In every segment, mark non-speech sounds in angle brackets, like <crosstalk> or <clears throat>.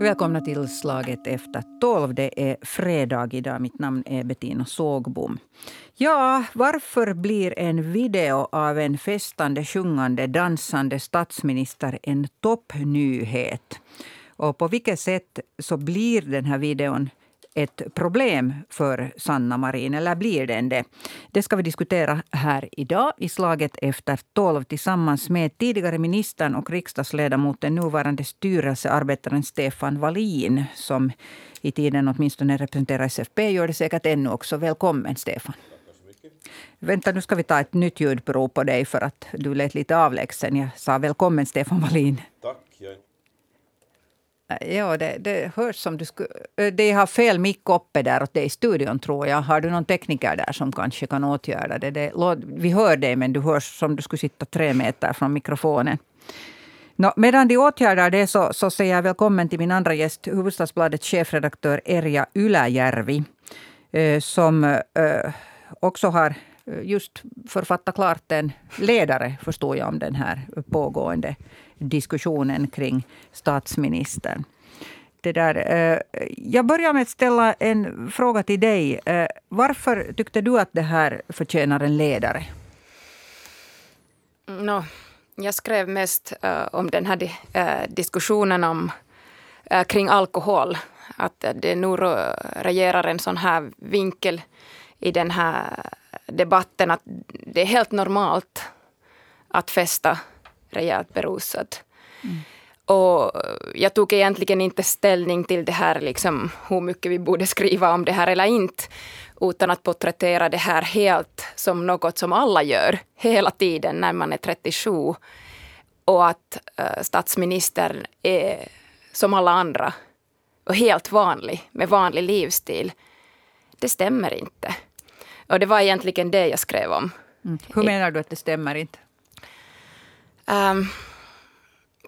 Välkomna till Slaget efter tolv. Det är fredag idag. Mitt namn är Bettina Sågbom. Ja, varför blir en video av en festande, sjungande, dansande statsminister en toppnyhet? Och på vilket sätt så blir den här videon ett problem för Sanna Marin, eller blir den det? Det ska vi diskutera här idag i slaget efter tolv tillsammans med tidigare ministern och riksdagsledamoten, nuvarande styrelsearbetaren Stefan Wallin som i tiden åtminstone representerar SFP, gör det säkert ännu också. Välkommen Stefan. Vänta, nu ska vi ta ett nytt ljudprov på dig för att du lät lite avlägsen. Jag sa välkommen Stefan Wallin. Tack. Ja, det, det hörs som du skulle... De har fel mick uppe där åt dig i studion, tror jag. Har du någon tekniker där som kanske kan åtgärda det? det vi hör dig, men du hörs som du skulle sitta tre meter från mikrofonen. No, medan de åtgärdar det så, så säger jag välkommen till min andra gäst, Hufvudstadsbladets chefredaktör Erja Yläjärvi, som också har just författat klart en ledare, förstår jag, om den här pågående diskussionen kring statsministern. Det där, eh, jag börjar med att ställa en fråga till dig. Eh, varför tyckte du att det här förtjänar en ledare? No, jag skrev mest eh, om den här diskussionen om, kring alkohol. Att det nu regerar en sån här vinkel i den här debatten att det är helt normalt att festa rejält berusad. Mm. Och jag tog egentligen inte ställning till det här, liksom, hur mycket vi borde skriva om det här eller inte, utan att porträttera det här helt som något som alla gör hela tiden när man är 37. Och att uh, statsministern är som alla andra och helt vanlig, med vanlig livsstil. Det stämmer inte. Och det var egentligen det jag skrev om. Mm. Hur menar du att det stämmer inte? Um,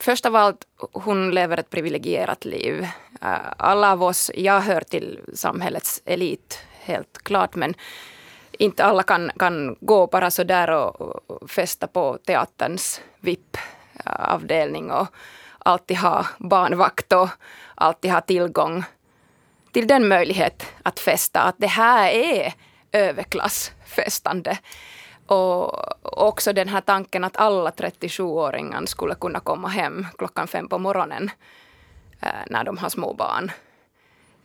först av allt, hon lever ett privilegierat liv. Uh, alla av oss, jag hör till samhällets elit, helt klart, men inte alla kan, kan gå bara så där och, och festa på teaterns VIP-avdelning och alltid ha barnvakt och alltid ha tillgång till den möjlighet att festa. Att det här är överklassfestande. Och också den här tanken att alla 37-åringar skulle kunna komma hem klockan fem på morgonen eh, när de har små barn.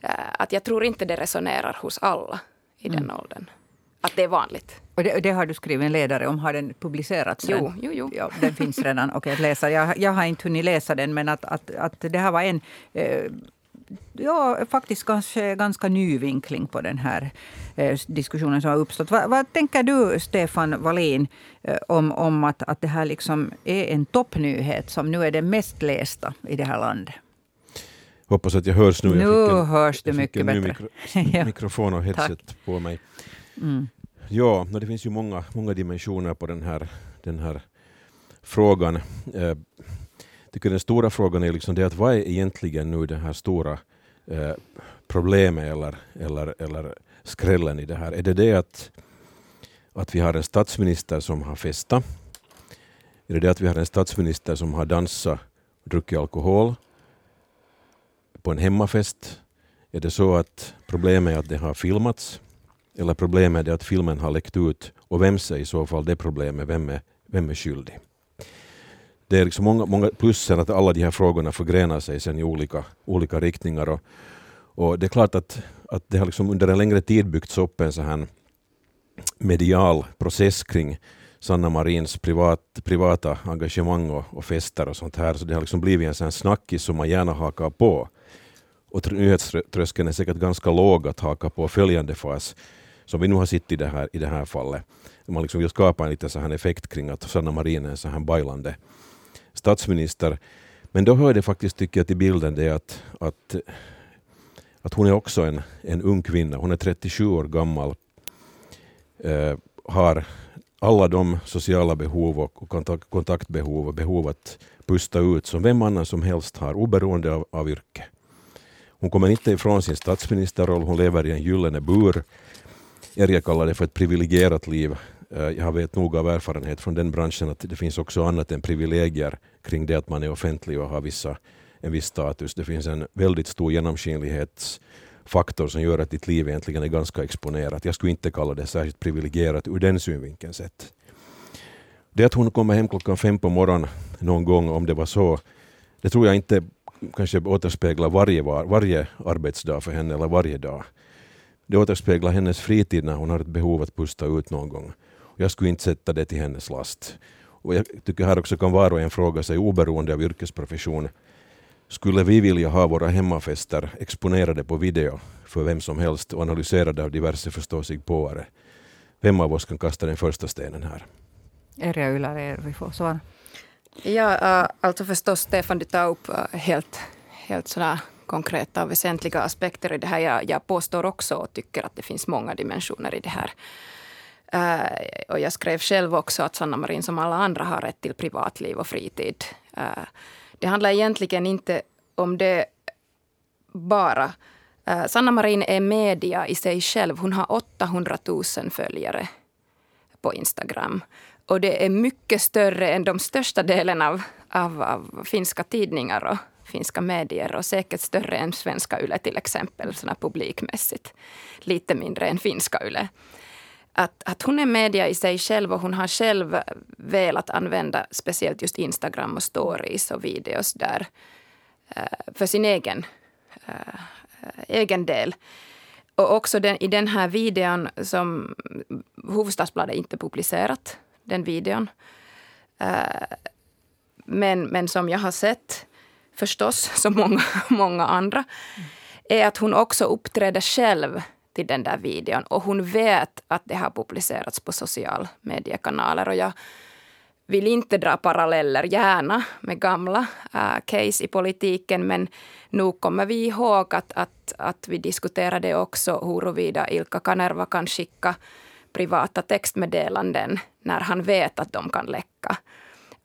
Eh, att jag tror inte det resonerar hos alla i den mm. åldern. Att det är vanligt. Och det, det, har du skrivit en ledare om. Har den publicerats? Jo, jo, jo. Ja, den finns redan. Okay, att läsa. Jag, jag har inte hunnit läsa den, men att, att, att det här var en eh, ja, faktiskt kanske ganska ny vinkling på den här eh, diskussionen som har uppstått. Vad, vad, tänker du, Stefan Wallin, eh, om, om att, att det här liksom är en toppnyhet som nu är den mest lästa i det här landet? Hoppas att jag hörs nu. Nu jag en, hörs du mycket bättre. Mikro, <laughs> ja. mikrofon och headset på mig. Mm. Ja, det finns ju många, många dimensioner på den här, den här frågan. Eh, tycker den stora frågan är liksom det att vad är egentligen nu det här stora eh, problemet eller, eller, eller skrällen i det här? Är det det att, att vi har en statsminister som har festat? Är det det att vi har en statsminister som har dansat och druckit alkohol på en hemmafest? Är det så att problemet är att det har filmats? Eller problemet är att filmen har läckt ut? Och vem är i så fall det problemet? Vem är, vem är skyldig? Det är liksom många, många plussen att alla de här frågorna förgrenar sig sen i olika, olika riktningar. Och, och det är klart att, att det har liksom under en längre tid byggts upp en så här medial process kring Sanna Marins privat, privata engagemang och, och, fester och sånt här. Så det har liksom blivit en sån snackis som man gärna hakar på. Och nyhetströskeln är säkert ganska låg att haka på följande fas, som vi nu har sett i det här, i det här fallet. Man liksom vill skapa en liten så här effekt kring att Sanna Marin är en så här bajlande statsminister. Men då hör det faktiskt, tycker jag, till bilden det att, att, att hon är också en, en ung kvinna. Hon är 37 år gammal. Eh, har alla de sociala behov och kontakt, kontaktbehov och behov att pusta ut som vem annan som helst har, oberoende av, av yrke. Hon kommer inte ifrån sin statsministerroll, hon lever i en gyllene bur. Erja kallar det för ett privilegierat liv. Eh, jag vet nog av erfarenhet från den branschen att det finns också annat än privilegier kring det att man är offentlig och har vissa en viss status. Det finns en väldigt stor genomskinlighetsfaktor som gör att ditt liv egentligen är ganska exponerat. Jag skulle inte kalla det särskilt privilegierat ur den synvinkeln sett. Det att hon kommer hem klockan fem på morgonen någon gång, om det var så, det tror jag inte kanske återspeglar varje, varje arbetsdag för henne eller varje dag. Det återspeglar hennes fritid när hon har ett behov att pusta ut någon gång. Jag skulle inte sätta det till hennes last. Och jag tycker här också kan var och en fråga sig oberoende av yrkesprofession. Skulle vi vilja ha våra hemmafester exponerade på video för vem som helst och analyserade av diverse förståsigpåare? Vem av oss kan kasta den första stenen här? Erja Ylär, vi får svara. Ja, äh, alltså förstås Stefan, du tar upp äh, helt, helt sådär konkreta och väsentliga aspekter i det här. Jag, jag påstår också och tycker att det finns många dimensioner i det här. Uh, och jag skrev själv också att Sanna Marin som alla andra har rätt till privatliv och fritid. Uh, det handlar egentligen inte om det bara. Eh, uh, Sanna Marin är media i sig själv. Hon har 800 000 följare på Instagram. Och det är mycket större än de största delen av, av, av finska tidningar och finska medier och säkert större än svenska YLE till exempel, såna publikmässigt. Lite mindre än finska YLE. Att, att hon är media i sig själv och hon har själv velat använda speciellt just Instagram och stories och videos där uh, för sin egen, uh, egen del. Och också den, i den här videon som Hufvudstadsbladet inte publicerat, den videon. Uh, men, men som jag har sett förstås, som många, <laughs> många andra, är att hon också uppträder själv till den där videon. Och hon vet att det har publicerats på sociala mediekanaler. Och jag vill inte dra paralleller, gärna, med gamla äh, case i politiken. Men nog kommer vi ihåg att, att, att vi diskuterade också huruvida Ilka Kanerva kan skicka privata textmeddelanden när han vet att de kan läcka.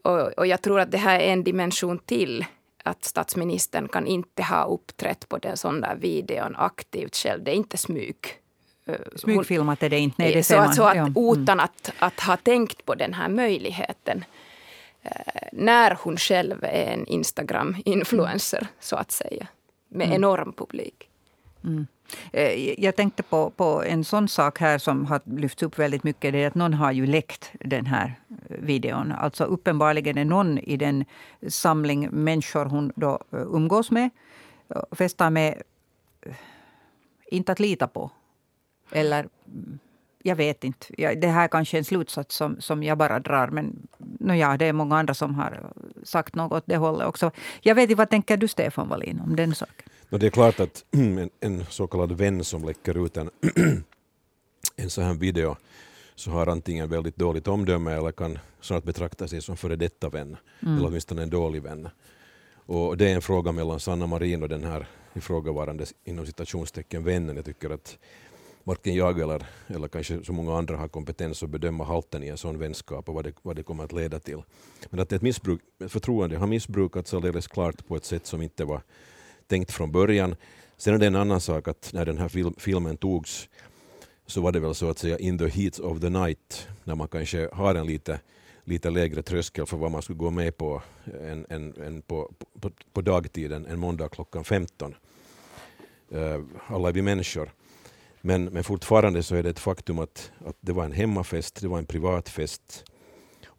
Och, och jag tror att det här är en dimension till att statsministern kan inte ha uppträtt på den sån där videon aktivt själv. Det är inte smyg. Eh, Smygfilmat är det inte. Nej, det så, att, så att, mm. utan att, att ha tänkt på den här möjligheten eh, när hon själv är en Instagram-influencer, så att säga, med mm. enorm publik. Mm. Eh, jag tänkte på, på en sån sak här som har lyfts upp väldigt mycket. Det är att någon har ju läckt den här eh, videon. Alltså uppenbarligen är någon i den samling människor hon då eh, umgås med, festar med, inte att lita på. Eller mm jag vet inte. Det här är kanske en slutsats som, som jag bara drar. Men no ja, det är många andra som har sagt något åt det hållet också. Jag vet inte, vad tänker du Stefan Wallin om den saken? No, det är klart att <clears throat> en, en så kallad vän som läcker ut en, <clears throat> en sån här video så har antingen väldigt dåligt omdöme eller kan snart betrakta sig som före detta vän. Mm. Eller åtminstone en dålig vän. Och det är en fråga mellan Sanna Marin och den här ifrågavarande inom citationstecken vännen. Jag tycker att varken jag eller, eller kanske så många andra har kompetens att bedöma halten i en sån vänskap och vad det, vad det kommer att leda till. Men att ett missbruk, förtroende har missbrukats alldeles klart på ett sätt som inte var tänkt från början. Sen är det en annan sak att när den här film, filmen togs så var det väl så att säga in the heat of the night när man kanske har en lite, lite lägre tröskel för vad man skulle gå med på än, än, än på, på, på dagtiden en måndag klockan 15. Uh, eh, alla är vi människor. Men, men fortfarande så är det ett faktum att, att det var en hemmafest, det var en privatfest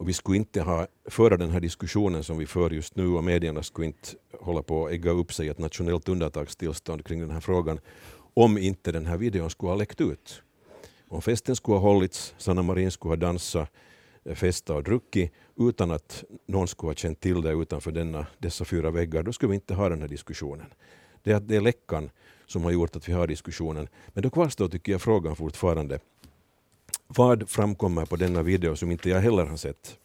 och vi skulle inte ha, föra den här diskussionen som vi för just nu och medierna skulle inte hålla på att ägga upp sig ett nationellt undantagstillstånd kring den här frågan om inte den här videon skulle ha läckt ut. Om festen skulle ha hållits, Sanna Marin skulle ha dansat, eh, festat och druckit utan att någon skulle ha känt till det utanför denna, dessa fyra väggar, då skulle vi inte ha den här diskussionen. Det är, det är läckan som har gjort att vi har diskussionen. Men då kvarstår tycker jag frågan fortfarande vad framkommer på denna video som inte jag heller har sett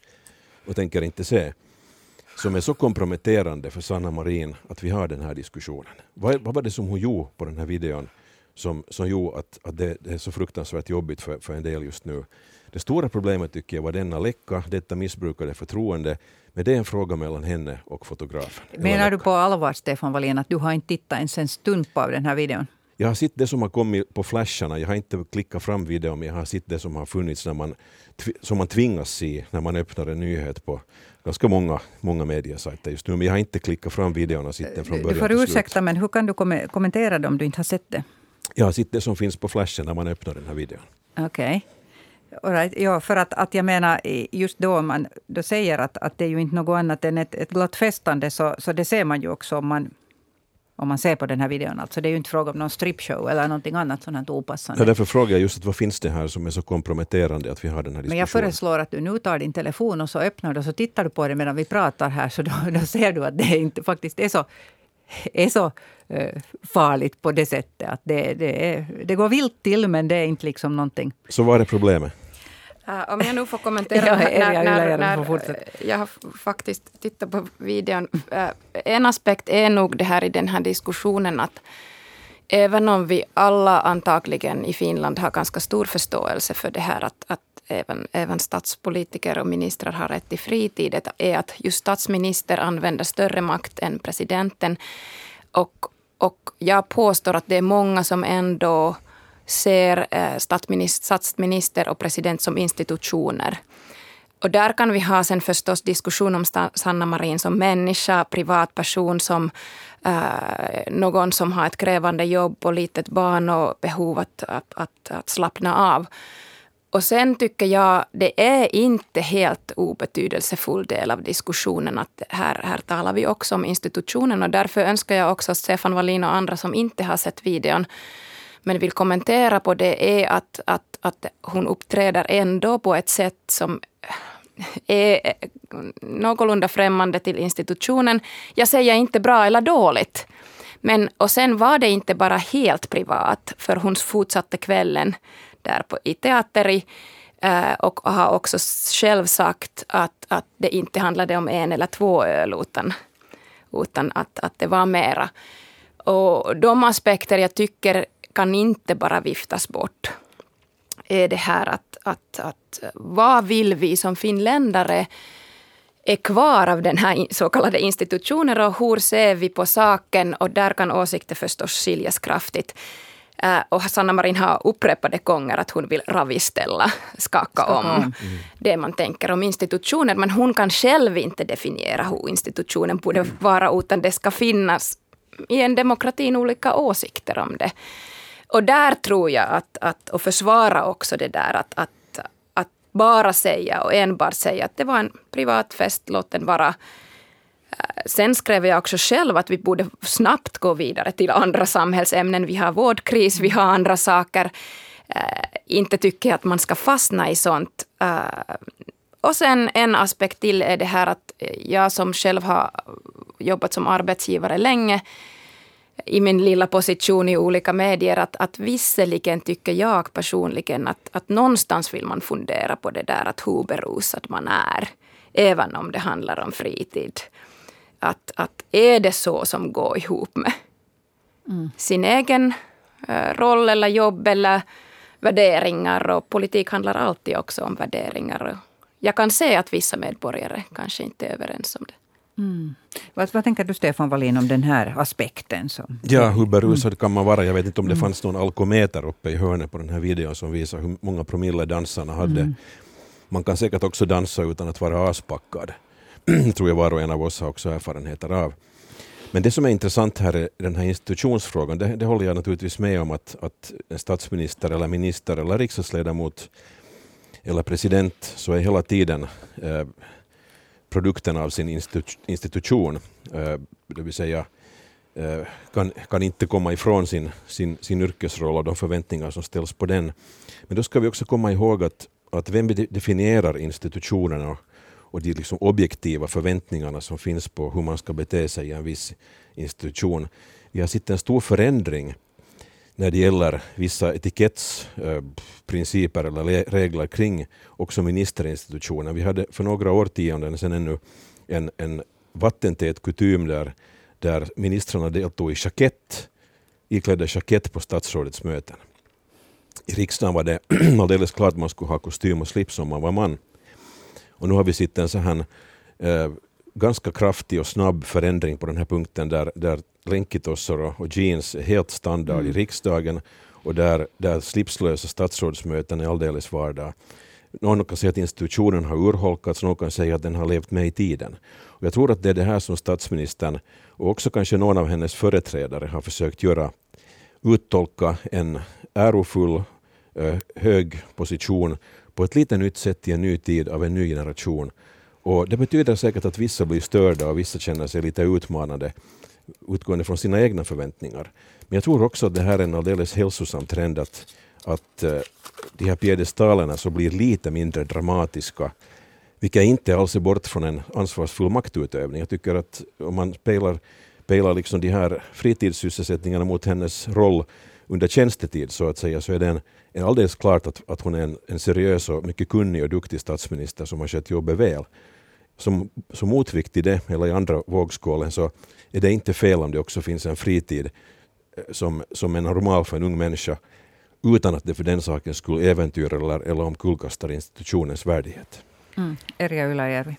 och tänker inte se som är så komprometterande för Sanna Marin att vi har den här diskussionen. Vad, vad var det som hon gjorde på den här videon som, som gjorde att, att det, det, är så fruktansvärt jobbigt för, för en del just nu? Det stora problemet tycker jag var denna läcka, detta missbrukade förtroende, men det är en fråga mellan henne och fotografen. Menar du på allvar, Stefan Wallin, att du har inte tittat ens en stund på den här videon? Jag har sett det som har kommit på flasharna, jag har inte klickat fram videon, men jag har sett det som har funnits när man, som man tvingas se när man öppnar en nyhet på ganska många, många mediasajter just nu. Men jag har inte klickat fram videon och sett den från början Du får ursäkta, men hur kan du kom kommentera det om du inte har sett det? Jag har sett det som finns på flashen när man öppnar den här videon. Okej. Okay. Right. Ja, för att, att jag menar, just då man då säger att, att det är ju inte något annat än ett, ett glatt festande, så, så det ser man ju också om man, om man ser på den här videon. Alltså, det är ju inte fråga om någon stripshow eller någonting annat sådant opassande. Ja, därför frågar jag just att vad finns det här som är så komprometterande att vi har den här diskussionen? Men jag föreslår att du nu tar din telefon och så öppnar du och så tittar du på det medan vi pratar här. Så då, då ser du att det inte faktiskt är så, <laughs> är så uh, farligt på det sättet. Att det, det, är, det går vilt till men det är inte liksom någonting. Så vad är det Uh, om jag nu får kommentera. <laughs> ja, när, när, när, jag har faktiskt tittat på videon. Uh, en aspekt är nog det här i den här diskussionen att även om vi alla antagligen i Finland har ganska stor förståelse för det här att, att även, även statspolitiker och ministrar har rätt till fritid, är att just statsminister använder större makt än presidenten. Och, och jag påstår att det är många som ändå ser eh, statsminister och president som institutioner. Och där kan vi ha sen förstås diskussion om Sanna Marin som människa, privatperson, som eh, någon som har ett krävande jobb och litet barn och behov att, att, att, att slappna av. Och sen tycker jag det är inte helt obetydelsefull del av diskussionen att här, här talar vi också om institutionen och därför önskar jag också att Stefan Wallin och andra som inte har sett videon men vill kommentera på det är att, att, att hon uppträder ändå på ett sätt som är någorlunda främmande till institutionen. Jag säger inte bra eller dåligt. Men, och sen var det inte bara helt privat, för hon fortsatte kvällen där på, i teateri eh, och har också själv sagt att, att det inte handlade om en eller två öl utan, utan att, att det var mera. Och de aspekter jag tycker kan inte bara viftas bort. Är det här att, att, att vad vill vi som finländare är kvar av den här så kallade institutionen och hur ser vi på saken? Och där kan åsikter förstås skiljas kraftigt. Uh, och Sanna Marin har upprepade gånger att hon vill raviställa, skaka om mm. det man tänker om institutioner. Men hon kan själv inte definiera hur institutionen borde vara, utan det ska finnas i en demokrati olika åsikter om det. Och där tror jag att, att och försvara också det där att, att, att bara säga och enbart säga att det var en privat fest, låt den vara. Eh, sen skrev jag också själv att vi borde snabbt gå vidare till andra samhällsämnen. Vi har vårdkris, vi har andra saker. Äh, inte tycker jag att man ska fastna i sånt. Äh, och sen en aspekt till är det här att jag som själv har jobbat som arbetsgivare länge i min lilla position i olika medier att, att visserligen tycker jag personligen att, att någonstans vill man fundera på det där att hur berusad man är. Även om det handlar om fritid. Att, att är det så som går ihop med mm. sin egen uh, roll eller jobb eller värderingar. Och politik handlar alltid också om värderingar. Jag kan se att vissa medborgare kanske inte är överens om det. Mm. Vad, vad, tänker du Stefan Wallin om den här aspekten? Som... Ja, hur berusad mm. kan man vara? Jag vet inte om det fanns någon alkometer uppe i hörnet på den här videon som visar hur många promille dansarna hade. Mm. Man kan säkert också dansa utan att vara aspackad. det <clears throat> tror jag var och en av oss har också erfarenheter av. Men det som är intressant här är den här institutionsfrågan. Det, det håller jag naturligtvis med om att, att en statsminister eller minister eller riksdagsledamot eller president så är hela tiden eh, produkten av sin institution, eh, det vill säga eh, kan, kan inte komma ifrån sin, sin, sin yrkesroll och de förväntningar som ställs på den. Men då ska vi också komma ihåg att, att vem definierar institutionerna och, och de liksom objektiva förväntningarna som finns på hur man ska bete sig i en viss institution. Vi har sett en stor förändring när det gäller vissa etikettsprinciper eh, eller regler kring också ministerinstitutionen. Vi hade för några årtionden sedan ännu en, en vattentät kutym där, där ministrarna deltog i jackett, iklädda jackett på statsrådets möten. I riksdagen var det <clears throat> alldeles klart att man skulle ha kostym och slips om man var man. Och nu har vi sett en så här eh, ganska kraftig och snabb förändring på den här punkten där, där länkitossor och jeans är helt standard mm. i riksdagen och där, där slipslösa statsrådsmöten är alldeles vardag. Någon kan säga att institutionen har urholkats, någon kan säga att den har levt med i tiden. Och jag tror att det är det här som statsministern och också kanske någon av hennes företrädare har försökt göra. Uttolka en ärofull, eh, hög position på ett lite nytt sätt i en ny tid av en ny generation. Och det betyder säkert att vissa blir störda och vissa känner sig lite utmanade utgående från sina egna förväntningar. Men jag tror också att det här är en alldeles hälsosam trend att, att eh, de här piedestalerna så blir lite mindre dramatiska, vilket inte alls är bort från en ansvarsfull maktutövning. Jag tycker att om man spelar, spelar liksom de här fritidssysselsättningarna mot hennes roll under tjänstetid så att säga, så är det en, en alldeles klart att, att hon är en, en seriös och mycket kunnig och duktig statsminister som har skött jobbet väl. Som, som motvikt till det, eller i andra vågskålen, så är det inte fel om det också finns en fritid eh, som, som är normal för en ung människa utan att det för den saken skulle äventyra eller, eller omkullkastar institutionens värdighet. Mm. Erja Ylajärvi.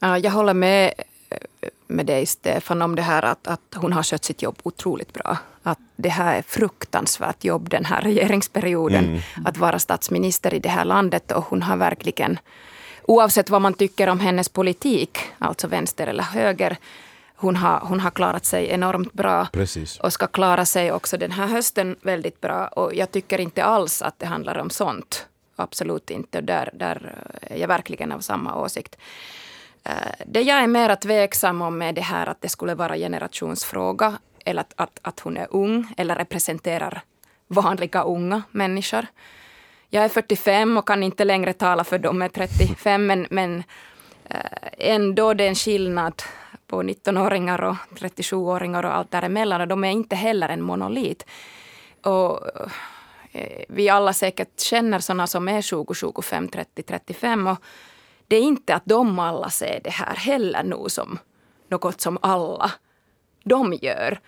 Jag håller med eh, med dig Stefan om det här att, att hon har skött sitt jobb otroligt bra. Att det här är fruktansvärt jobb den här <laughs> regeringsperioden. Mm. Att vara statsminister i det här landet och hon har verkligen oavsett vad man tycker om hennes politik, alltså vänster eller höger, hon har, hon har klarat sig enormt bra Precis. och ska klara sig också den här hösten väldigt bra. Och jag tycker inte alls att det handlar om sånt. Absolut inte. Där, där är jag verkligen av samma åsikt. Eh, det jag är mer tveksam om är det här att det skulle vara generationsfråga eller att, att, att hon är ung eller representerar vanliga unga människor. Jag är 45 och kan inte längre tala för dem med 35 men, men eh, ändå det är en skillnad på 19-åringar och 37-åringar och allt däremellan. Och de är inte heller en monolit. Och eh, vi alla säkert känner sådana som är 20, 25, 30, 35. Och det är inte att de alla ser det här heller nu som något som alla de gör.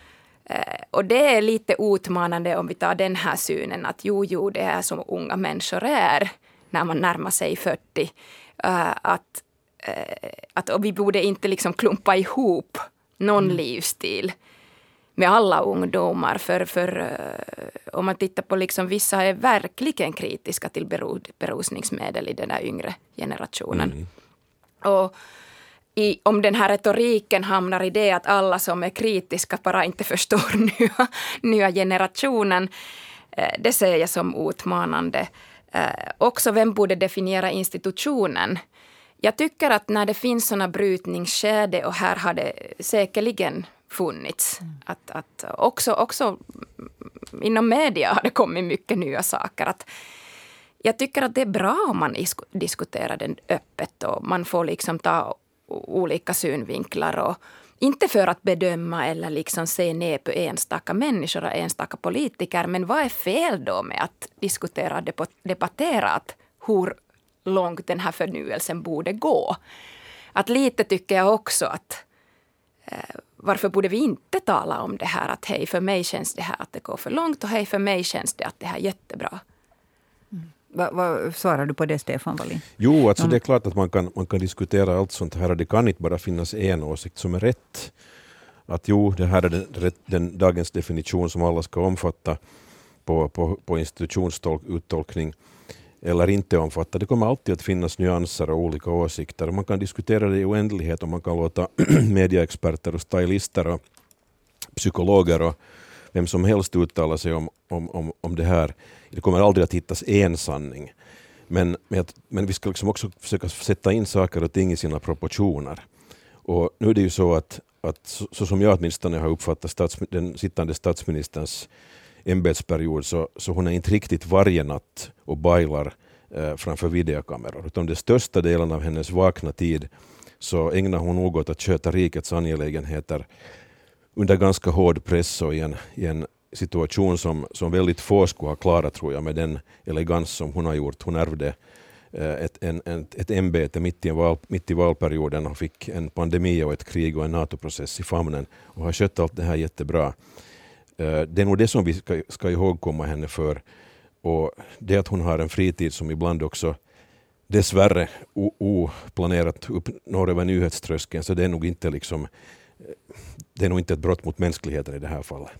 Eh, och det är lite utmanande om vi tar den här synen att jo, jo, det är som unga människor är när man närmar sig 40. Eh, att Eh, att vi borde inte liksom klumpa ihop någon mm. livsstil med alla ungdomar. För, för om man tittar på liksom vissa är verkligen kritiska till berusningsmedel i den där yngre generationen. Mm. Och i, om den här retoriken hamnar i det att alla som är kritiska bara inte förstår <laughs> nya, nya generationen. Uh, det ser jag som utmanande. Uh, också vem borde definiera institutionen? Jag tycker att när det finns sådana brytningsskede och här har det säkerligen funnits. Mm. Att, att också, också inom media har det kommit mycket nya saker. Att jag tycker att det är bra om man diskuterar den öppet och man får liksom ta olika synvinklar. Och, inte för att bedöma eller liksom se ner på enstaka människor och enstaka politiker. Men vad är fel då med att diskutera och debattera att hur långt den här förnyelsen borde gå. Att lite tycker jag också att eh, varför borde vi inte tala om det här att hej, för mig känns det här att det går för långt och hej, för mig känns det att det här är jättebra. Mm. Vad, vad svarar du på det, Stefan Wallin? Jo, alltså det är klart att man kan, man kan diskutera allt sånt här. Det kan inte bara finnas en åsikt som är rätt. Att jo, det här är den, den dagens definition som alla ska omfatta på, på, på institutionsuttolkning eller inte omfatta. Det kommer alltid att finnas nyanser och olika åsikter. Man kan diskutera det i oändlighet och man kan låta <clears throat> medieexperter och stylister och psykologer och vem som helst uttala sig om, om, om, om det här. Det kommer aldrig att hittas en sanning. Men, men, men vi ska liksom också försöka sätta in saker och ting i sina proportioner. Och nu är det ju så att, att så, så som jag åtminstone har uppfattat stats, den sittande statsministerns ämbetsperiod så, så hon är inte riktigt varje natt och bailar eh, framför videokameror. Utan den största delen av hennes vakna tid så ägnar hon nog åt att sköta rikets angelägenheter under ganska hård press och i en, i en situation som, som väldigt få skulle ha klarat tror jag med den elegans som hon har gjort. Hon ärvde eh, ett, en, ett, ett ämbete mitt i, val, mitt i valperioden och fick en pandemi och ett krig och en NATO-process i famnen och har skött allt det här jättebra. Eh, det är nog det som vi ska, ska ihågkomma henne för. Och det att hon har en fritid som ibland också dessvärre oplanerat uppnår över nyhetströskeln så det är nog inte liksom eh, det är nog inte ett brott mot mänskligheten i det här fallet.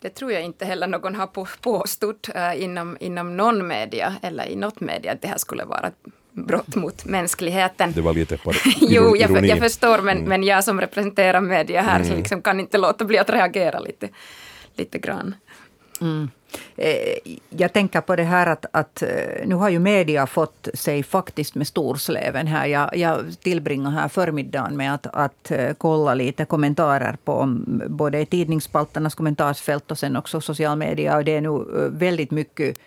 Det tror jag inte heller någon har påstått äh, inom, inom någon media eller i något media att det här skulle vara ett brott mot mänskligheten. Det var lite par <laughs> Jo, jag, jag, förstår, men, mm. men jag som representerar media här mm. liksom kan inte låta bli att reagera lite, lite grann. Mm. Eh, jag tänker på det här att, att, eh, nu har ju media fått sig faktiskt med storsläven här. Jag, jag tillbringar här förmiddagen med att, att eh, kolla lite kommentarer på både tidningsspalternas kommentarsfält och sen också social media. Och det är nu väldigt mycket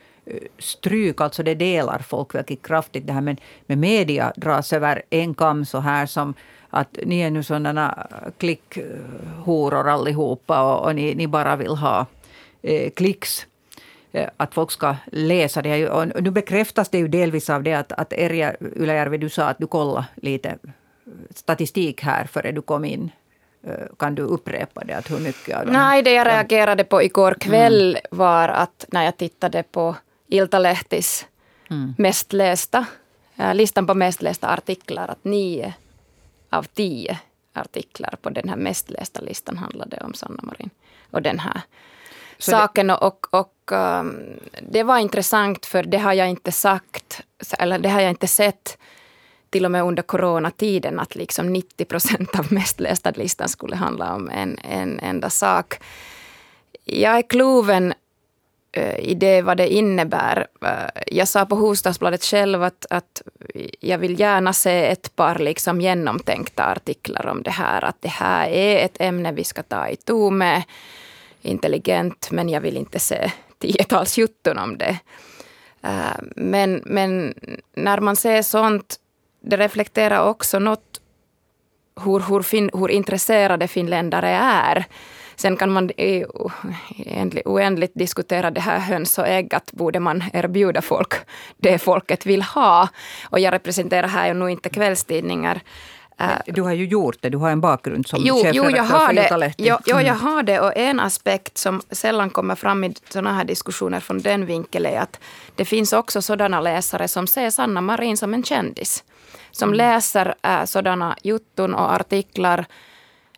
stryk, alltså det delar folk väldigt kraftigt. Det här med, med media dras över en kam så här som att ni är nu sådana klickhoror allihopa och, och ni, ni bara vill ha eh, klicks eh, att folk ska läsa det. Och nu bekräftas det ju delvis av det att, att Erja Ylajärvi, du sa att du kollade lite statistik här före du kom in. Eh, kan du upprepa det? Att hur mycket av dem? Nej, det jag reagerade på igår kväll mm. var att när jag tittade på Iltalehtis mm. mest lästa, äh, listan på mest lästa artiklar, att nio av tio artiklar på den här mest lästa listan handlade om Sanna Marin. Och den här saken. Det... Och, och um, det var intressant för det har jag inte sagt, eller det har jag inte sett till och med under coronatiden att liksom 90 procent av mest lästa listan skulle handla om en, en enda sak. Jag är kluven eh, i det vad det innebär. Eh, jag sa på Hufvudstadsbladet själv att, att jag vill gärna se ett par liksom genomtänkta artiklar om det här. Att det här är ett ämne vi ska ta itu med intelligent, men jag vill inte se tiotals jutton om det. Eh, men, men när man ser sånt, det reflekterar också något hur, hur, fin, hur intresserade finländare är. Sen kan man oändligt diskutera det här höns och ägg, att borde man erbjuda folk det folket vill ha. Och jag representerar här ju nu inte kvällstidningar. Du har ju gjort det, du har en bakgrund som jo, jo, jag har det. Jo, jo, jag har det. Och en aspekt som sällan kommer fram i sådana här diskussioner från den vinkeln är att det finns också sådana läsare som ser Sanna Marin som en kändis. Som mm. läser äh, sådana jutton och artiklar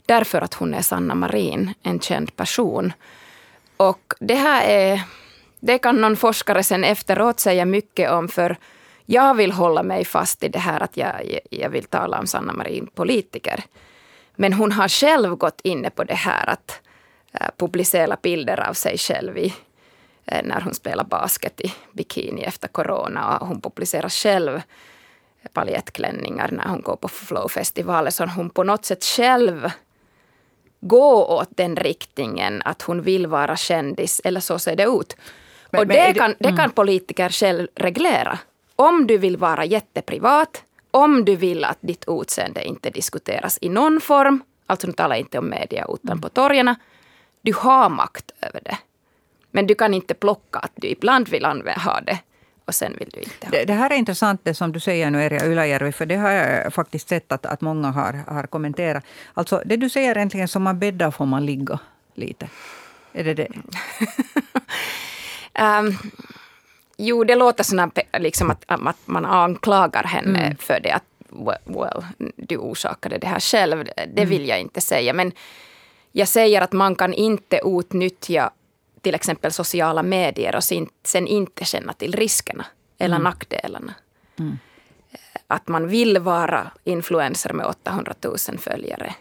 därför att hon är Sanna Marin, en känd person. Och det här är... Det kan någon forskare sen efteråt säga mycket om, för jag vill hålla mig fast i det här att jag, jag vill tala om Sanna Marin politiker. Men hon har själv gått inne på det här att uh, publicera bilder av sig själv i, uh, när hon spelar basket i bikini efter corona. Och hon publicerar själv paljettklänningar när hon går på Flowfestivalen. Så hon på något sätt själv går åt den riktningen att hon vill vara kändis, eller så ser det ut. Men, och det, kan, det kan mm. politiker själv reglera. Om du vill vara jätteprivat, om du vill att ditt utseende inte diskuteras i någon form, alltså nu talar jag inte om media utan mm. på torgen, du har makt över det. Men du kan inte plocka att du ibland vill ha det och sen vill du inte ha det. Det här är intressant det som du säger nu, Erja Ylajärvi, för det har jag faktiskt sett att, att många har, har kommenterat. Alltså det du säger egentligen, som man bäddar får man ligga lite. Är det det? um, <laughs> Jo, det låter som liksom att, att man anklagar henne mm. för det. Att well, du orsakade det här själv. Det mm. vill jag inte säga. Men jag säger att man kan inte utnyttja till exempel sociala medier och sen inte känna till riskerna eller mm. nackdelarna. Mm. Att man vill vara influencer med 800 000 följare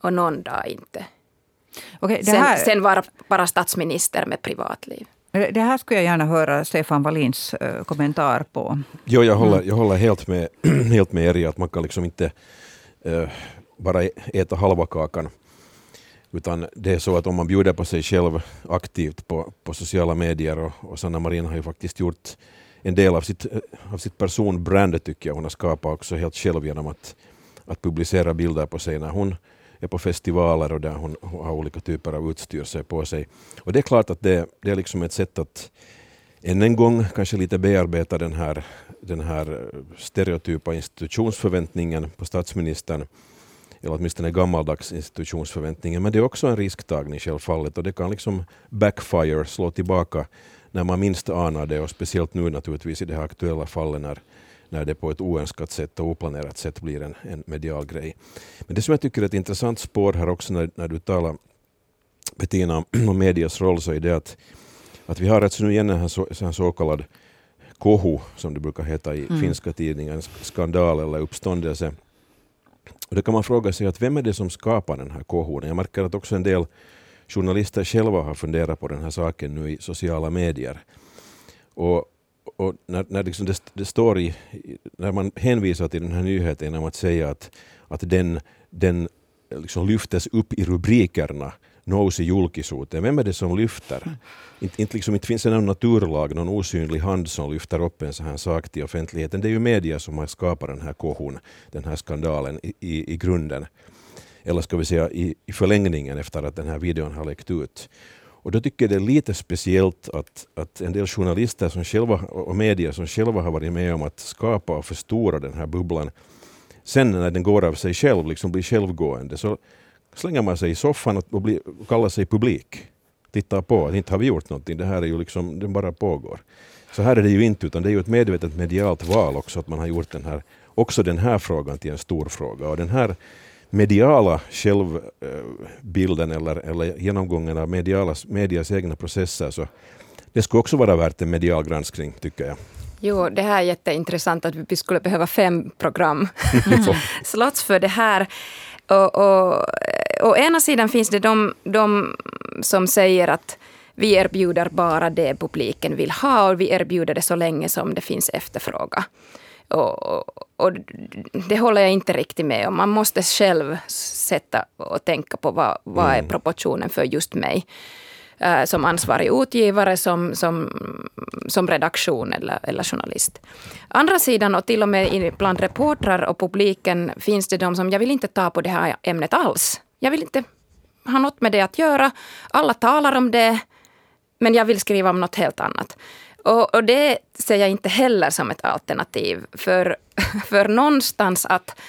och någon dag inte. Okay, här... sen, sen vara bara statsminister med privatliv. Det här skulle jag gärna höra Stefan Wallins uh, kommentar på. Jo, jag håller, mm. jag håller helt, med, <clears throat> helt med er i att man kan liksom inte uh, bara äta halva kakan. Utan det är så att om man bjuder på sig själv aktivt på, på sociala medier och, och Sanna Marin har ju faktiskt gjort en del av sitt, av sitt personbrand tycker jag hon har skapat också helt själv genom att, att publicera bilder på sig när hon är på festivaler och där hon, har olika typer av utstyrsel på sig. Och det är klart att det, det är liksom ett sätt att än en gång kanske lite bearbeta den här, den här stereotypa institutionsförväntningen på statsministern. eller åtminstone gammaldags institutionsförväntningen. Men det är också en risktagning självfallet och det kan liksom backfire, slå tillbaka när man minst anar det och speciellt nu naturligtvis i det här aktuella fallet när, när det på ett oönskat sätt och oplanerat sätt blir en, en medial grej. Men det som jag tycker är ett intressant spår här också när, när du talar Bettina <clears throat> om medias roll så är det att, att vi har rätt så nu igen en så, en så kallad kohu, som det brukar heta i mm. finska tidningar, skandal eller uppståndelse. Och då kan man fråga sig att vem är det som skapar den här kohun? Jag märker att också en del journalister själva har funderat på den här saken nu i sociala medier. Och, och när, när liksom det, det, står i, när man hänvisar till den här nyheten genom att säga att, att den, den liksom lyftes upp i rubrikerna nås i julkisoten. Vem är det som lyfter? Mm. Inte, inte, liksom, inte finns det någon naturlag, någon osynlig hand som lyfter upp en sån här sak till offentligheten. Det är ju media som har skapat den här kohon, den här skandalen i, i, i grunden. Eller ska vi säga i, i förlängningen efter att den här videon har läckt ut. Och då tycker jag det är lite speciellt att, att en del journalister som själva, och medier som själva har varit med om att skapa och förstora den här bubblan, sen när den går av sig själv, liksom blir självgående, så slänger man sig i soffan och, blir, och kallar sig publik. Tittar på, inte har vi gjort någonting, det här är ju liksom, den bara pågår. Så här är det ju inte, utan det är ju ett medvetet medialt val också, att man har gjort den här, också den här frågan till en stor fråga. Och den här mediala självbilden eller, eller genomgången av mediala, medias egna processer, så det skulle också vara värt en medial granskning, tycker jag. Jo, det här är jätteintressant att vi skulle behöva fem program <laughs> <laughs> slots för det här. Och, och, å ena sidan finns det de, de som säger att vi erbjuder bara det publiken vill ha och vi erbjuder det så länge som det finns efterfrågan. Och, och, det håller jag inte riktigt med om. Man måste själv sätta och tänka på vad, vad är mm. proportionen för just mig. Uh, som ansvarig utgivare, som, som, som redaktion eller, eller journalist. Andra sidan, och till och med bland reportrar och publiken, finns det de som, jag vill inte ta på det här ämnet alls. Jag vill inte ha något med det att göra. Alla talar om det, men jag vill skriva om något helt annat. Och, och, det ser jag inte heller som ett alternativ. För, <laughs> för någonstans att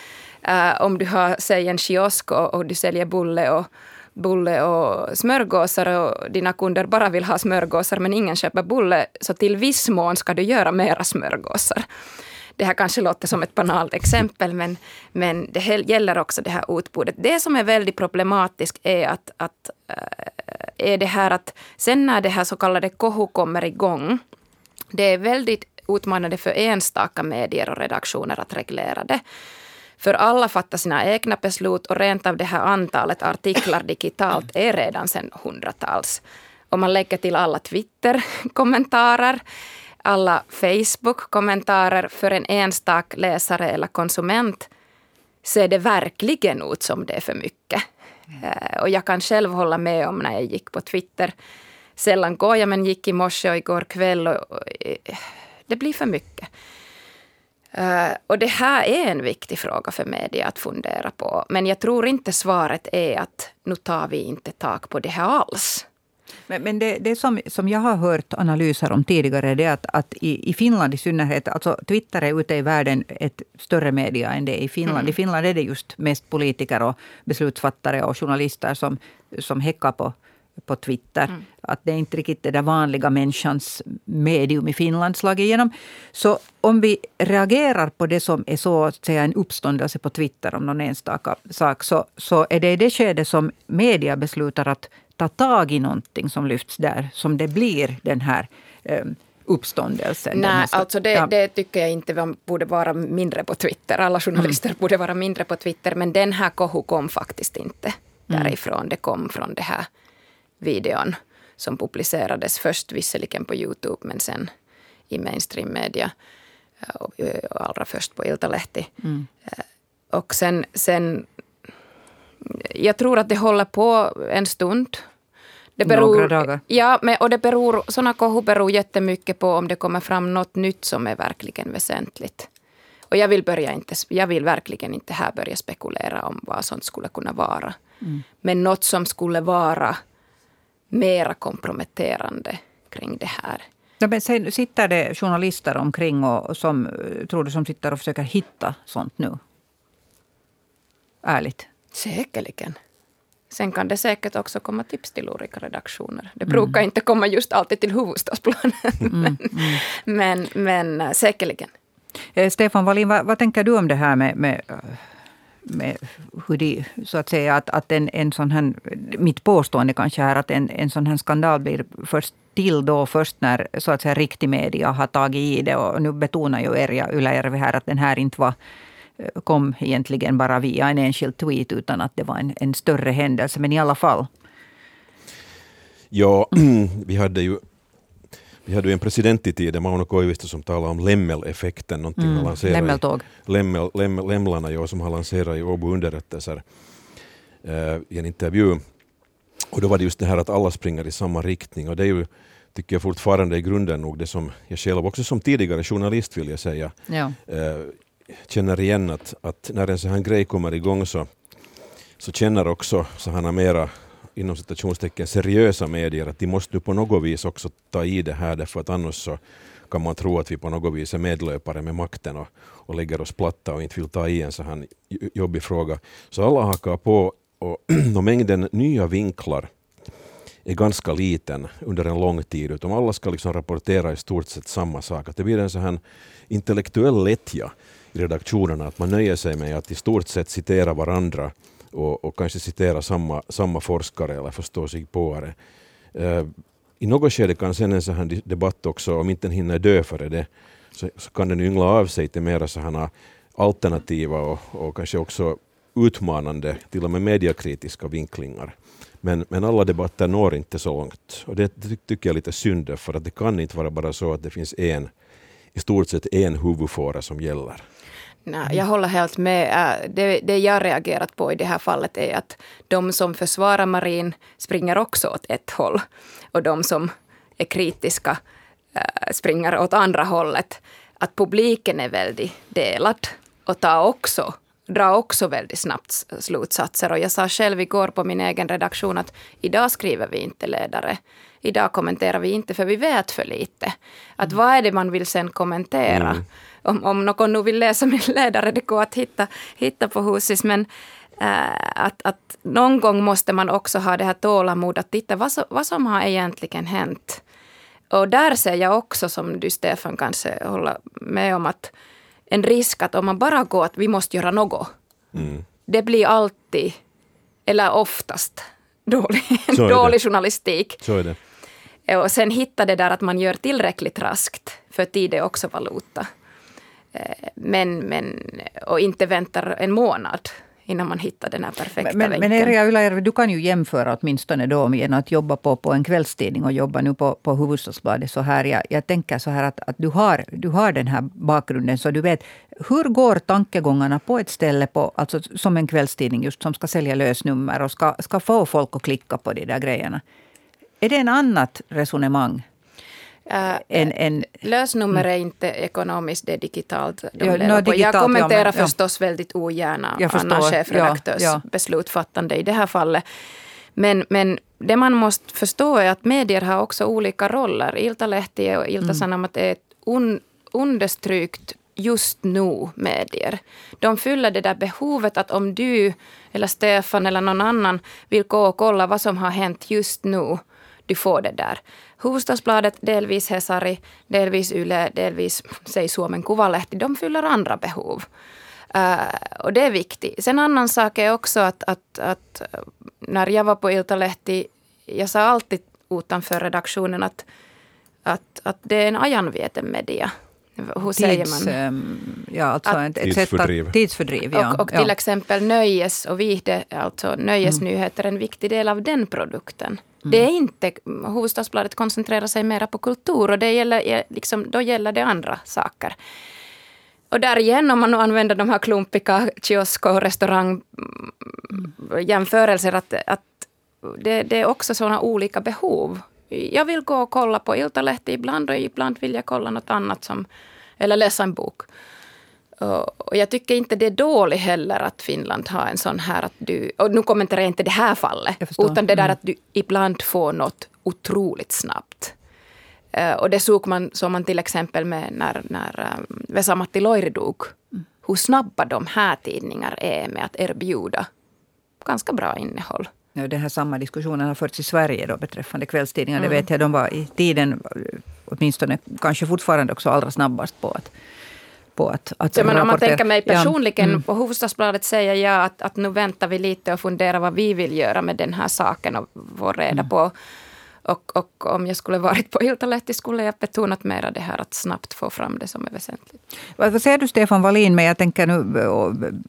äh, om du har, säg en kiosk och, och, du säljer bulle och, bulle och smörgåsar och dina kunder bara vill ha smörgåsar men ingen köper bulle, så till viss mån ska du göra mera smörgåsar. Det här kanske låter som ett banalt exempel, men, men det gäller också det här utbudet. Det som är väldigt problematiskt är att, att äh, är det här att sen när det här så kallade kohu kommer igång, det är väldigt utmanande för enstaka medier och redaktioner att reglera det. För alla fattar sina egna beslut och rent av det här antalet artiklar digitalt är redan sedan hundratals. Om man lägger till alla Twitter-kommentarer, alla Facebook-kommentarer för en enstaka läsare eller konsument ser det verkligen ut som det är för mycket. Mm. Och jag kan själv hålla med om när jag gick på Twitter sällan går jag, men gick i morse och igår kväll. Och, och, det blir för mycket. Uh, och det här är en viktig fråga för media att fundera på. Men jag tror inte svaret är att nu tar vi inte tag på det här alls. Men, men det, det som, som jag har hört analyser om tidigare, det är att, att i, i Finland i synnerhet, alltså Twitter är ute i världen ett större media än det är i Finland. Mm. I Finland är det just mest politiker och beslutsfattare och journalister som, som häckar på på Twitter. Mm. Att det är inte riktigt det där vanliga människans medium i Finland slagit igenom. Så om vi reagerar på det som är så att säga en uppståndelse på Twitter om någon enstaka sak, så, så är det i det skedet som media beslutar att ta tag i någonting som lyfts där, som det blir den här eh, uppståndelsen. Nej, alltså det, ja. det, tycker jag inte borde vara mindre på Twitter. Alla journalister mm. borde vara mindre på Twitter. Men den här kohu kom faktiskt inte mm. därifrån. Det kom från det här videon som publicerades först visserligen på Youtube men sen i mainstream media och allra först på Iltalehti. Mm. Och sen, sen, jag tror att det håller på en stund. Det beror, Några dagar? Ja, men, och det beror, sådana kohu beror jättemycket på om det kommer fram något nytt som är verkligen väsentligt. Och jag vill, börja inte, jag vill verkligen inte här börja spekulera om vad sånt skulle kunna vara. Mm. Men något som skulle vara mera komprometterande kring det här. Ja, men sen sitter det journalister omkring och som, tror du, som sitter och försöker hitta sånt nu? Ärligt. Säkerligen. Sen kan det säkert också komma tips till olika redaktioner. Det brukar mm. inte komma just alltid till huvudstadsplanen. Mm. men, mm. <laughs> men, men äh, säkerligen. Eh, Stefan Wallin, vad, vad, tänker du om det här med, med, med hur de, så att säga, att, att en, en sån här, mitt påstående kanske är att en, en sån här skandal blir först till då först när så att säga riktig media har tagit i det. Och nu betonar ju Erja Yläjärvi här att den här inte var eh, kom egentligen bara via en enskild tweet utan att det var en, en större händelse. Men i alla fall. Ja, <clears throat> vi hade ju vi hade ju en president i tiden, Mauno Koivisto, som talade om lämmeleffekten. Mm, lämmeltåg. Lämmel, lämmel, lämlarna ja, som har lanserat i Åbo underrättelser eh, i en intervju. Och då var det just det här att alla springer i samma riktning. Och det är ju, tycker jag fortfarande i grunden nog det som jag själv också som tidigare journalist vill jag säga, ja. eh, känner igen att, att när en sån här grej kommer igång så, så känner också sådana mera inom citationstecken seriösa medier att de måste nu på något vis också ta i det här därför att annars så kan man tro att vi på något vis är medlöpare med makten och, och lägger oss platta och inte vill ta i en så här jobbig fråga. Så alla hakar på och, <clears throat> och mängden nya vinklar är ganska liten under en lång tid. Utan alla ska liksom rapportera i stort sett samma sak. Att det blir en så här intellektuell lättja i redaktionerna att man nöjer sig med att i stort sett citera varandra och, och kanske citera samma, samma forskare eller förstå sig på det. Uh, I något skede kan sen en sån här debatt också, om inte den hinner dö före det, så, så kan den yngla av sig till mera sådana alternativa och, och kanske också utmanande, till och med mediakritiska vinklingar. Men, men alla debatter når inte så långt. Och det, ty tycker jag är lite synd, för att det kan inte vara bara så att det finns en, i stort sett en huvudfåra som gäller. Nej, jag håller helt med. Äh, det, det jag reagerat på i det här fallet är att de som försvarar Marin springer också åt ett håll. Och de som är kritiska äh, springer åt andra hållet. Att publiken är väldigt delad och tar också drar också väldigt snabbt slutsatser. Och jag sa själv igår på min egen redaktion att idag skriver vi inte ledare. Idag kommenterar vi inte för vi vet för lite. Att vad är det man vill sen kommentera? Mm om, om någon nu vill läsa min ledare, det går att hitta, hitta på Husis. Men äh, att, att någon gång måste man också ha det här tålamod att titta vad, så, vad som har egentligen hänt. Och där ser jag också, som du Stefan kanske håller med om, att en risk att om man bara går att vi måste göra något. Mm. Det blir alltid, eller oftast, dålig, <laughs> dålig journalistik. Så är det. Och sen hitta det där att man gör tillräckligt raskt, för tid är också valuta. Eh, men, men, och inte väntar en månad innan man hittar den här perfekta men, länken. Men Erja Ylajärvi, du kan ju jämföra åtminstone då genom att jobba på, på en kvällstidning och jobba nu på, på Hufvudstadsbladet. Så här, jag, jag tänker så här att, att du, har, du har den här bakgrunden så du vet hur går tankegångarna på ett ställe på, alltså som en kvällstidning just som ska sälja lösnummer och ska, ska få folk att klicka på de där grejerna. Är det en annat resonemang Äh, en, en, lösnummer är inte ekonomiskt, det är digitalt. De ja, no, digitalt jag kommenterar ja, men, förstås ja. väldigt ogärna annan chefredaktörs ja, beslutsfattande i det här fallet. Men, men det man måste förstå är att medier har också olika roller. Iltalehti och Ilta-Sanomat mm. är ett un, understrykt just nu-medier. De fyller det där behovet att om du eller Stefan eller någon annan vill gå och kolla vad som har hänt just nu, du får det där. Hufvudstadsbladet, delvis Hesari, delvis Yle, delvis säg Suomen Kuvalehti, de fyller andra behov. Uh, och det är viktigt. Sen annan sak är också att, att, att eh, när jag var på Iltalehti, jag sa alltid utanför redaktionen att, att, att det är en ajanvieten media. Hur Tids, säger man? Ehm, ja, alltså att, ett, tidsfördriv. tidsfördriv ja. Och, och till ja. exempel nöjes och vihde, alltså nöjesnyheter, mm. en viktig del av den produkten. Mm. Det är inte, Hufvudstadsbladet koncentrerar sig mera på kultur och det gäller, liksom, då gäller det andra saker. Och där igen, om man nu använder de här klumpiga kiosk och restaurangjämförelser, att, att det, det är också sådana olika behov. Jag vill gå och kolla på Iltalehti ibland och ibland vill jag kolla något annat, som, eller läsa en bok. Och jag tycker inte det är dåligt heller att Finland har en sån här att du, och nu kommenterar jag inte det här fallet, utan det där mm. att du ibland får något otroligt snabbt. Uh, och det såg man, såg man till exempel med när, när um, Vesa-Matti Loiri dog. Mm. Hur snabba de här tidningar är med att erbjuda ganska bra innehåll. Den här samma diskussionen har förts i Sverige då beträffande kvällstidningar. Mm. Det vet jag, de var i tiden, åtminstone kanske fortfarande också allra snabbast på att på att, att ja, men Om man tänker mig personligen, ja. mm. på Hufvudstadsbladet säger jag att, att nu väntar vi lite och funderar vad vi vill göra med den här saken och få reda mm. på och, och, om jag skulle varit på Iltalehti skulle jag betonat mera det här att snabbt få fram det som är väsentligt. Vad säger du Stefan Wallin, men jag tänker nu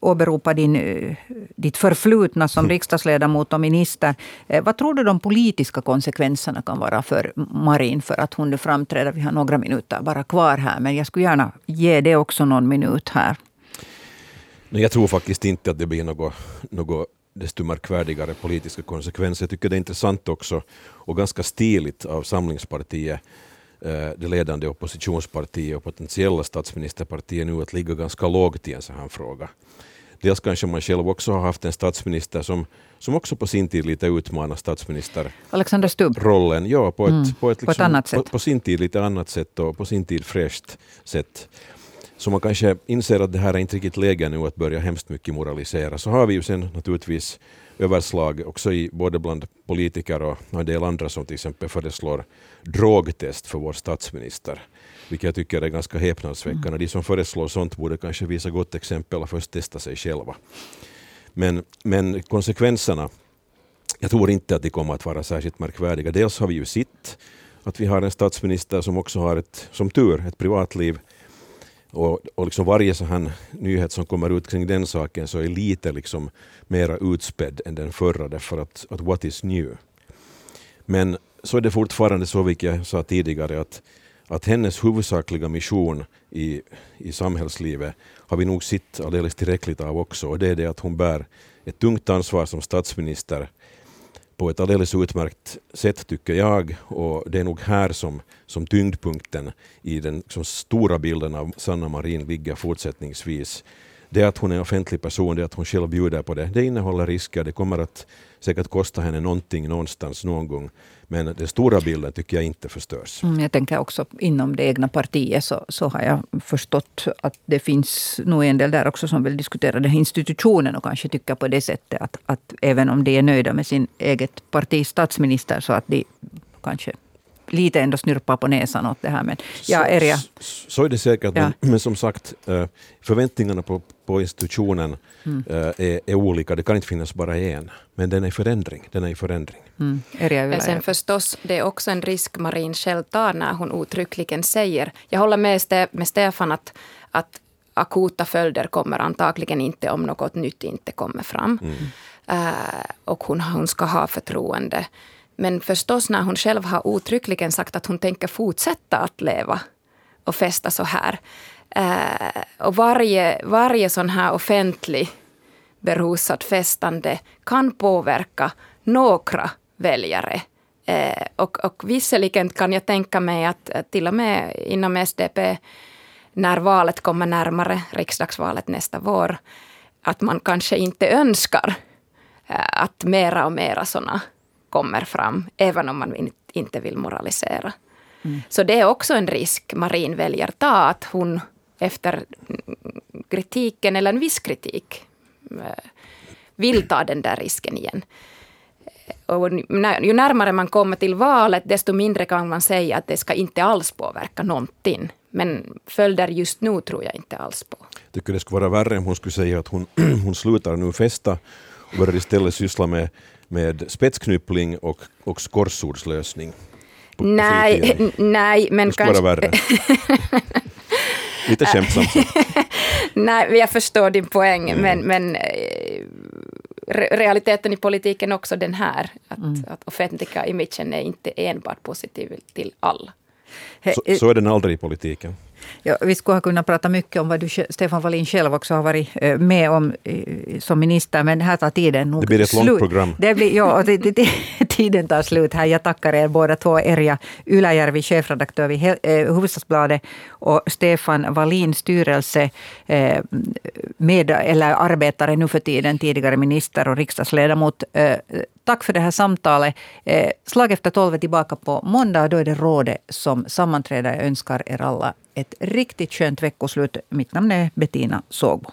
åberopa din, eh, ditt förflutna som mm. riksdagsledamot och minister. Eh, vad tror du de politiska konsekvenserna kan vara för Marin för att hon nu framträder? Vi har några minuter bara kvar här, men jag skulle gärna ge det också någon minut här. Jag tror faktiskt inte att det blir något, något desto märkvärdigare politiska konsekvenser. Jag tycker det är intressant också och ganska stiligt av Samlingspartiet, eh, det ledande oppositionspartiet och potentiella statsministerpartiet nu att ligga ganska lågt i en sån här fråga. Dels kanske man själv också har haft en statsminister som, som också på sin tid lite utmanar statsministerrollen. Alexander Stubb? Ja, på ett, mm, på ett, liksom, på ett annat sätt. På, på, sin tid lite annat sätt och på sin tid fräscht sätt. Så man kanske inser att det här är inte riktigt läge nu att börja hemskt mycket moralisera. Så har vi ju sen naturligtvis överslag också i både bland politiker och en del andra som till exempel föreslår drogtest för vår statsminister. Vilket jag tycker är ganska häpnadsväckande. Mm. De som föreslår sånt borde kanske visa gott exempel och först testa sig själva. Men, men konsekvenserna, jag tror inte att de kommer att vara särskilt märkvärdiga. Dels har vi ju sett att vi har en statsminister som också har ett, som tur, ett privatliv och, och liksom varje så här nyhet som kommer ut kring den saken så är lite liksom mera utspädd än den förra därför att, att what is new? Men så är det fortfarande så, vilket jag sa tidigare, att, att hennes huvudsakliga mission i, i samhällslivet har vi nog sett alldeles tillräckligt av också och det är det att hon bär ett tungt ansvar som statsminister på ett alldeles utmärkt sätt tycker jag och det är nog här som, som tyngdpunkten i den som stora bilden av Sanna Marin ligger fortsättningsvis. Det att hon är offentlig person, det att hon själv bjuder på det, det innehåller risker. Det kommer att säkert kosta henne någonting någonstans någon gång. Men den stora bilden tycker jag inte förstörs. Mm, jag tänker också inom det egna partiet så, så har jag förstått att det finns nog en del där också som vill diskutera den här institutionen och kanske tycker på det sättet att, att även om de är nöjda med sin eget partis statsminister så att de kanske lite ändå snurpar på näsan åt det här. Men, ja, är så, så är det säkert, ja. men, men, som sagt eh, förväntningarna på, på institutionen mm. Eh, är, är, olika. Det kan inte finnas bara en. Men den är i förändring. Den är i förändring. Mm. Men sen förstås, det är också en risk Marin själv tar när hon uttryckligen säger, jag håller med, med Stefan att, att akuta följder kommer antagligen inte om något nytt inte kommer fram. Mm. Uh, och hon, hon ska ha förtroende. Men förstås när hon själv har uttryckligen sagt att hon tänker fortsätta att leva och festa så här. Uh, och varje, varje sån här offentlig berusad festande kan påverka några väljare. Eh, och, och visserligen kan jag tänka mig att till och med inom SDP, när valet kommer närmare, riksdagsvalet nästa vår, att man kanske inte önskar eh, att mera och mera sådana kommer fram, även om man inte vill moralisera. Mm. Så det är också en risk Marin väljer ta, att hon efter kritiken, eller en viss kritik, eh, vill ta den där risken igen. Och ju närmare man kommer till valet, desto mindre kan man säga att det ska inte alls påverka någonting. Men följder just nu tror jag inte alls på. Jag tycker det skulle vara värre om hon skulle säga att hon, <clears throat> hon slutar nu festa och börjar istället syssla med, med spetsknyppling och, och skorsordslösning. nej, nej, men det skulle kanske... vara värre. <laughs> Lite skämtsamt. <laughs> nej, jag förstår din poäng, mm. men, men eh, realiteten i politiken också den här. Att, mm. att offentliga imagen är inte enbart positiv till alla. Så, så är den aldrig i politiken. Ja, vi skulle ha kunnat prata mycket om vad du, Stefan Wallin själv också har varit eh, med om eh, som minister, men här tar tiden nog Det blir ett slut. långt program. Det blir, ja, det, det, tiden tar slut här. Jag tackar er båda två. Erja Ylajärvi, chefredaktör vid eh, Hufvudstadsbladet och Stefan Wallin, styrelse eh, med, eller arbetare nu för tiden, tidigare minister och riksdagsledamot. Eh, tack för det här samtalet. Slag efter tolv är tillbaka på måndag. Då är det rådet som sammanträder. Jag önskar er alla ett riktigt skönt veckoslut. Mitt namn är Bettina Sågbom.